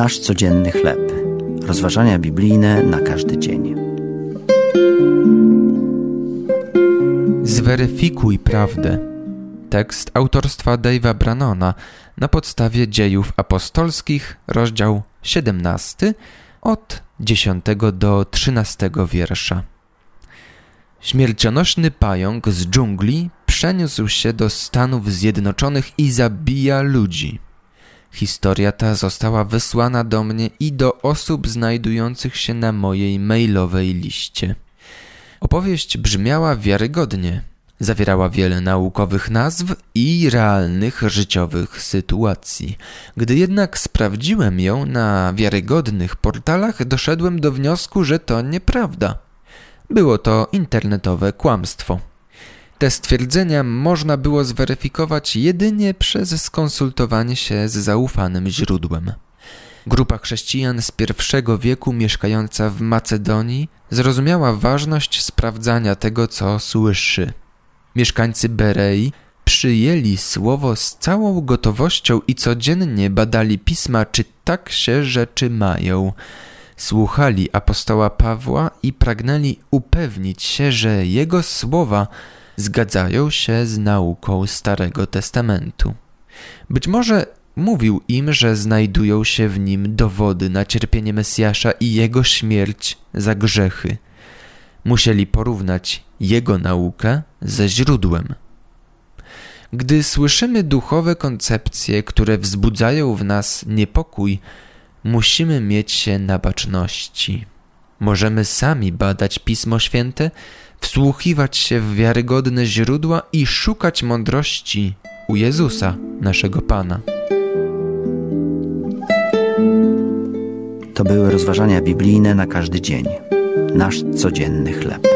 Nasz codzienny chleb. Rozważania biblijne na każdy dzień. Zweryfikuj prawdę. Tekst autorstwa Dave'a Brannona na podstawie dziejów apostolskich, rozdział 17, od 10 do 13 wiersza. Śmiercionośny pająk z dżungli przeniósł się do Stanów Zjednoczonych i zabija ludzi. Historia ta została wysłana do mnie i do osób znajdujących się na mojej mailowej liście. Opowieść brzmiała wiarygodnie, zawierała wiele naukowych nazw i realnych życiowych sytuacji. Gdy jednak sprawdziłem ją na wiarygodnych portalach, doszedłem do wniosku, że to nieprawda. Było to internetowe kłamstwo. Te stwierdzenia można było zweryfikować jedynie przez skonsultowanie się z zaufanym źródłem. Grupa chrześcijan z pierwszego wieku mieszkająca w Macedonii zrozumiała ważność sprawdzania tego, co słyszy. Mieszkańcy Berei przyjęli słowo z całą gotowością i codziennie badali pisma, czy tak się rzeczy mają. Słuchali apostoła Pawła i pragnęli upewnić się, że jego słowa zgadzają się z nauką Starego Testamentu. Być może mówił im, że znajdują się w nim dowody na cierpienie Mesjasza i jego śmierć za grzechy. Musieli porównać jego naukę ze źródłem. Gdy słyszymy duchowe koncepcje, które wzbudzają w nas niepokój, musimy mieć się na baczności. Możemy sami badać Pismo Święte, wsłuchiwać się w wiarygodne źródła i szukać mądrości u Jezusa, naszego Pana. To były rozważania biblijne na każdy dzień. Nasz codzienny chleb.